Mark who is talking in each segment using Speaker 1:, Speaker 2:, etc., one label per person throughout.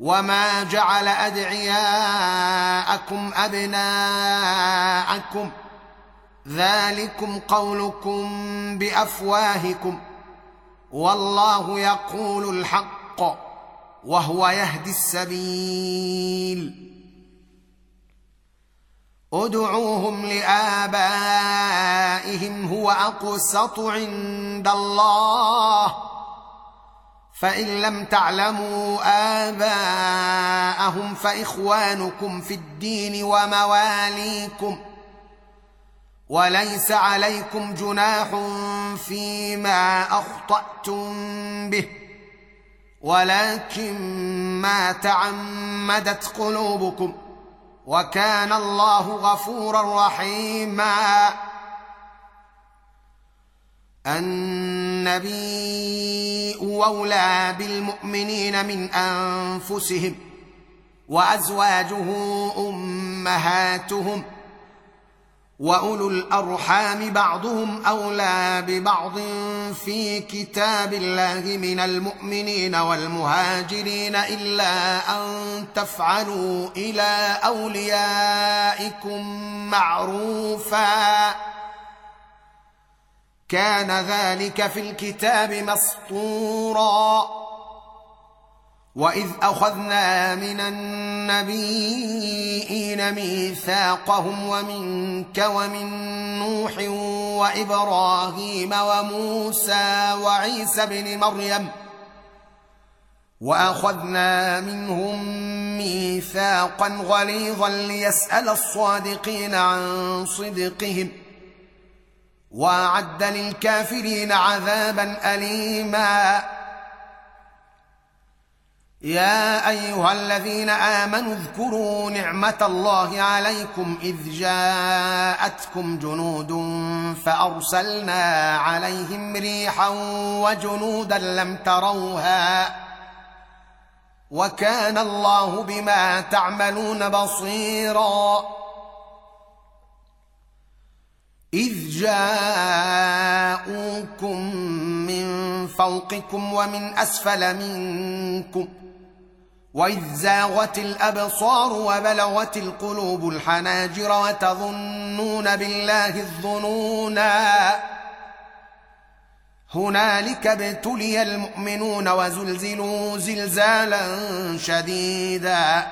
Speaker 1: وما جعل ادعياءكم ابناءكم ذلكم قولكم بافواهكم والله يقول الحق وهو يهدي السبيل ادعوهم لابائهم هو اقسط عند الله فإن لم تعلموا آباءهم فإخوانكم في الدين ومواليكم وليس عليكم جناح فيما أخطأتم به ولكن ما تعمدت قلوبكم وكان الله غفورا رحيما النبي أولى بالمؤمنين من أنفسهم وأزواجه أمهاتهم وأولو الأرحام بعضهم أولى ببعض في كتاب الله من المؤمنين والمهاجرين إلا أن تفعلوا إلى أوليائكم معروفا كان ذلك في الكتاب مسطورا. وإذ أخذنا من النبيين ميثاقهم ومنك ومن نوح وإبراهيم وموسى وعيسى بن مريم. وأخذنا منهم ميثاقا غليظا ليسأل الصادقين عن صدقهم. وأعد للكافرين عذابا اليما. يا أيها الذين آمنوا اذكروا نعمة الله عليكم إذ جاءتكم جنود فأرسلنا عليهم ريحا وجنودا لم تروها. وكان الله بما تعملون بصيرا. جاءوكم من فوقكم ومن أسفل منكم وإذ زاغت الأبصار وبلغت القلوب الحناجر وتظنون بالله الظنونا هنالك ابتلي المؤمنون وزلزلوا زلزالا شديدا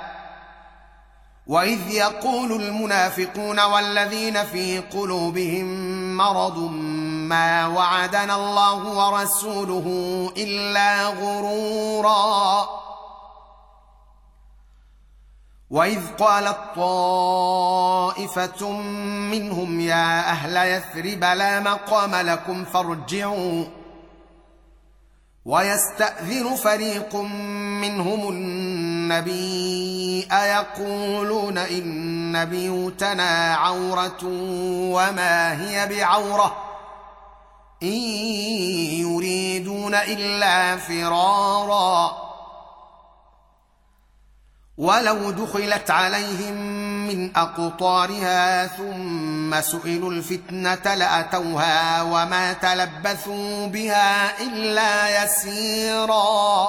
Speaker 1: واذ يقول المنافقون والذين في قلوبهم مرض ما وعدنا الله ورسوله الا غرورا واذ قالت طائفه منهم يا أهل يثرب لا مقام لكم فارجعوا ويستاذن فريق منهم النبي أيقولون إن بيوتنا عورة وما هي بعورة إن يريدون إلا فرارا ولو دخلت عليهم من أقطارها ثم سئلوا الفتنة لأتوها وما تلبثوا بها إلا يسيرا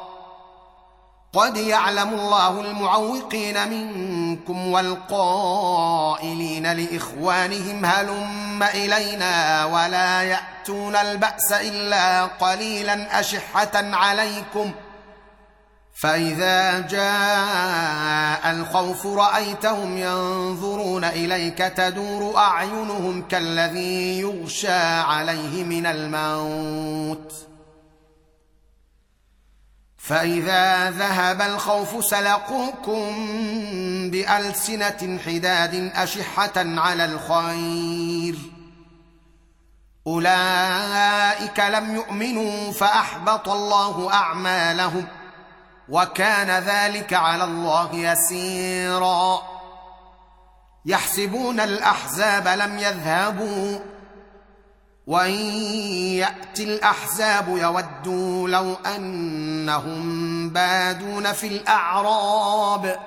Speaker 1: قد يعلم الله المعوقين منكم والقائلين لاخوانهم هلم الينا ولا ياتون الباس الا قليلا اشحه عليكم ۖ فاذا جاء الخوف رايتهم ينظرون اليك تدور اعينهم كالذي يغشى عليه من الموت فإذا ذهب الخوف سلقوكم بألسنة حداد أشحة على الخير. أولئك لم يؤمنوا فأحبط الله أعمالهم وكان ذلك على الله يسيرا. يحسبون الأحزاب لم يذهبوا وان ياتي الاحزاب يودوا لو انهم بادون في الاعراب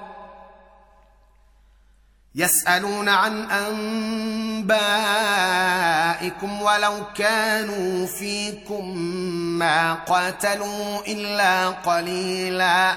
Speaker 1: يسالون عن انبائكم ولو كانوا فيكم ما قاتلوا الا قليلا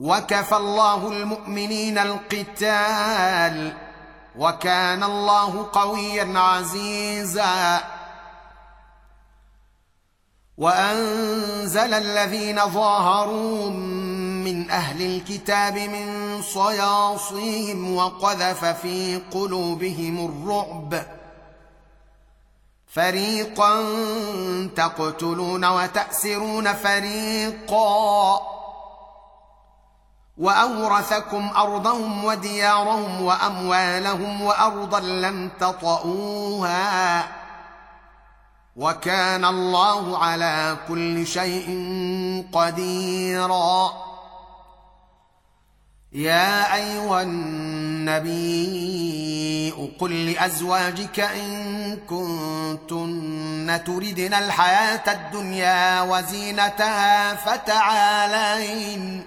Speaker 1: وكفى الله المؤمنين القتال وكان الله قويا عزيزا. وأنزل الذين ظاهروا من أهل الكتاب من صياصيهم وقذف في قلوبهم الرعب. فريقا تقتلون وتأسرون فريقا. وأورثكم أرضهم وديارهم وأموالهم وأرضا لم تطئوها وكان الله على كل شيء قديرا. يا أيها النبي قل لأزواجك إن كنتن تردن الحياة الدنيا وزينتها فتعالين.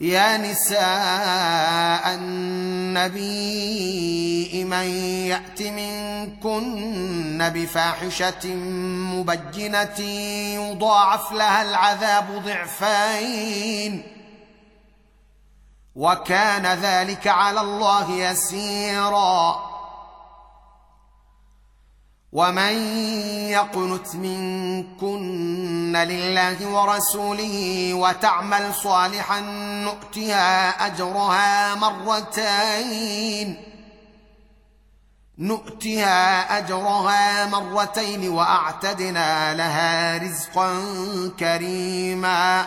Speaker 1: يا نساء النبي من يأت منكن بفاحشة مبجنه يضاعف لها العذاب ضعفين. وكان ذلك على الله يسيرا. ومن يقنت منكن لله ورسوله وتعمل صالحا نؤتها اجرها مرتين نؤتها اجرها مرتين واعتدنا لها رزقا كريما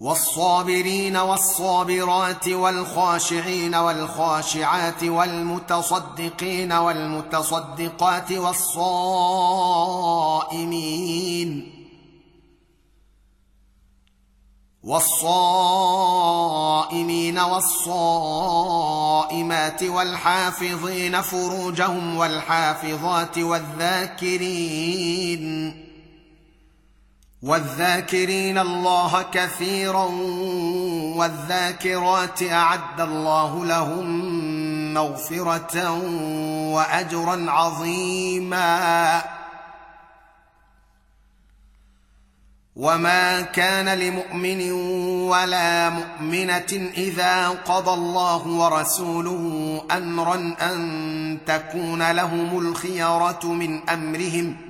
Speaker 1: والصابرين والصابرات والخاشعين والخاشعات والمتصدقين والمتصدقات والصائمين والصائمين والصائمات والحافظين فروجهم والحافظات والذاكرين والذاكرين الله كثيرا والذاكرات أعد الله لهم مغفرة واجرا عظيما. وما كان لمؤمن ولا مؤمنة إذا قضى الله ورسوله امرا أن تكون لهم الخيره من أمرهم.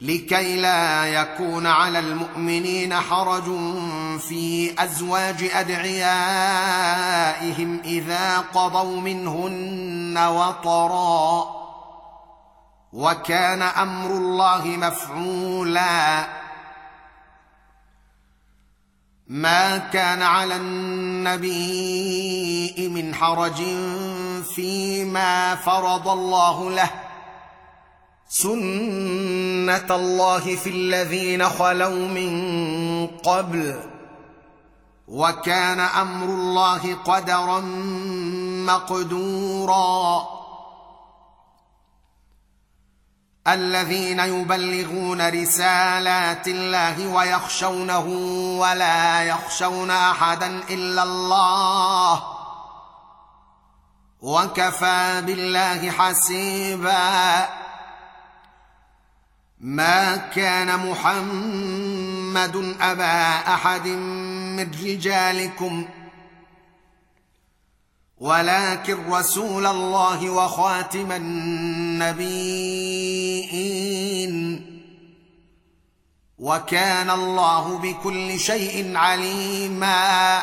Speaker 1: لكي لا يكون على المؤمنين حرج في أزواج أدعيائهم إذا قضوا منهن وطرا. وكان أمر الله مفعولا. ما كان على النبي من حرج فيما فرض الله له. سنه الله في الذين خلوا من قبل وكان أمر الله قدرا مقدورا الذين يبلغون رسالات الله ويخشونه ولا يخشون احدا الا الله وكفى بالله حسيبا ما كان محمد أبا أحد من رجالكم ولكن رسول الله وخاتم النبيين. وكان الله بكل شيء عليما.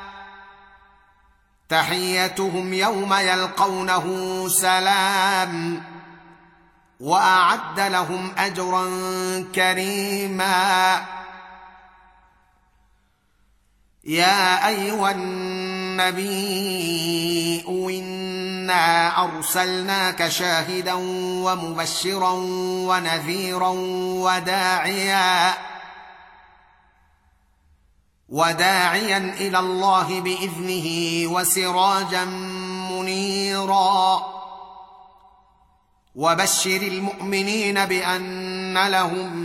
Speaker 1: تحيتهم يوم يلقونه سلام وأعد لهم أجرا كريما. يا أيها النبي إنا أرسلناك شاهدا ومبشرا ونذيرا وداعيا. وداعيا إلى الله بإذنه وسراجا منيرا. وبشر المؤمنين بأن لهم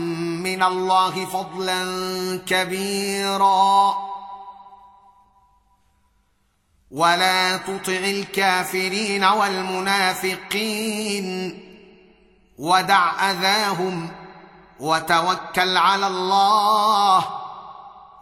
Speaker 1: من الله فضلا كبيرا. ولا تطع الكافرين والمنافقين. ودع أذاهم وتوكل على الله.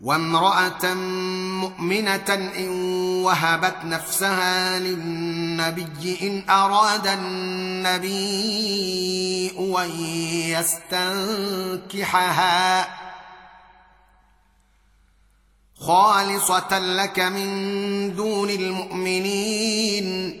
Speaker 1: وامرأة مؤمنة إن وهبت نفسها للنبي إن أراد النبي أن يستنكحها خالصة لك من دون المؤمنين.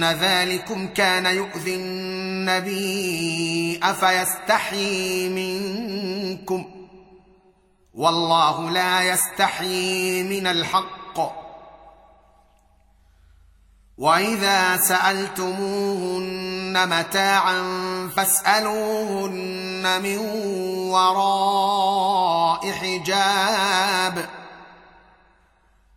Speaker 1: ان ذلكم كان يؤذي النبي افيستحيي منكم والله لا يستحيي من الحق واذا سالتموهن متاعا فاسالوهن من وراء حجاب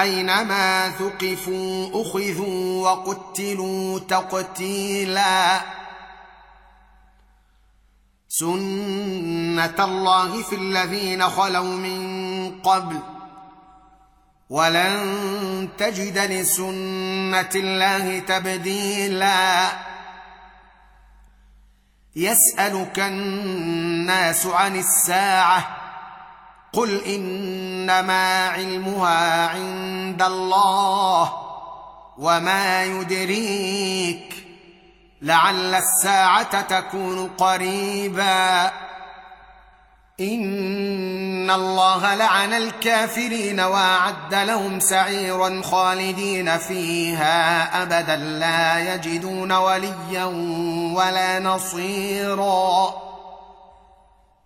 Speaker 1: أينما ثقفوا أخذوا وقتلوا تقتيلا. سنه الله في الذين خلوا من قبل. ولن تجد لسنه الله تبديلا. يسالك الناس عن الساعة قل انما علمها عند الله وما يدريك لعل الساعة تكون قريبا ان الله لعن الكافرين واعد لهم سعيرا خالدين فيها ابدا لا يجدون وليا ولا نصيرا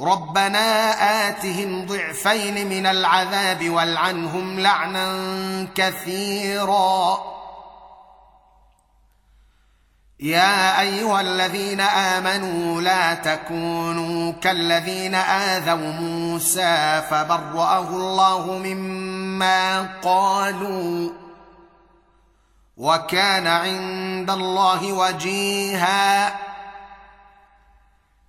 Speaker 1: ربنا آتهم ضعفين من العذاب والعنهم لعنا كثيرا. يا أيها الذين آمنوا لا تكونوا كالذين آذوا موسى فبرأه الله مما قالوا وكان عند الله وجيها.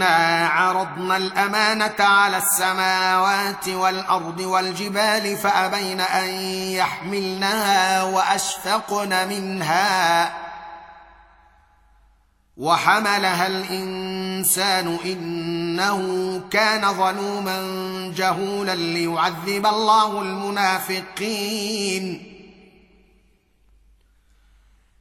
Speaker 1: إنا عرضنا الأمانة على السماوات والأرض والجبال فأبين أن يحملنها وأشفقن منها وحملها الإنسان إنه كان ظلوما جهولا ليعذب الله المنافقين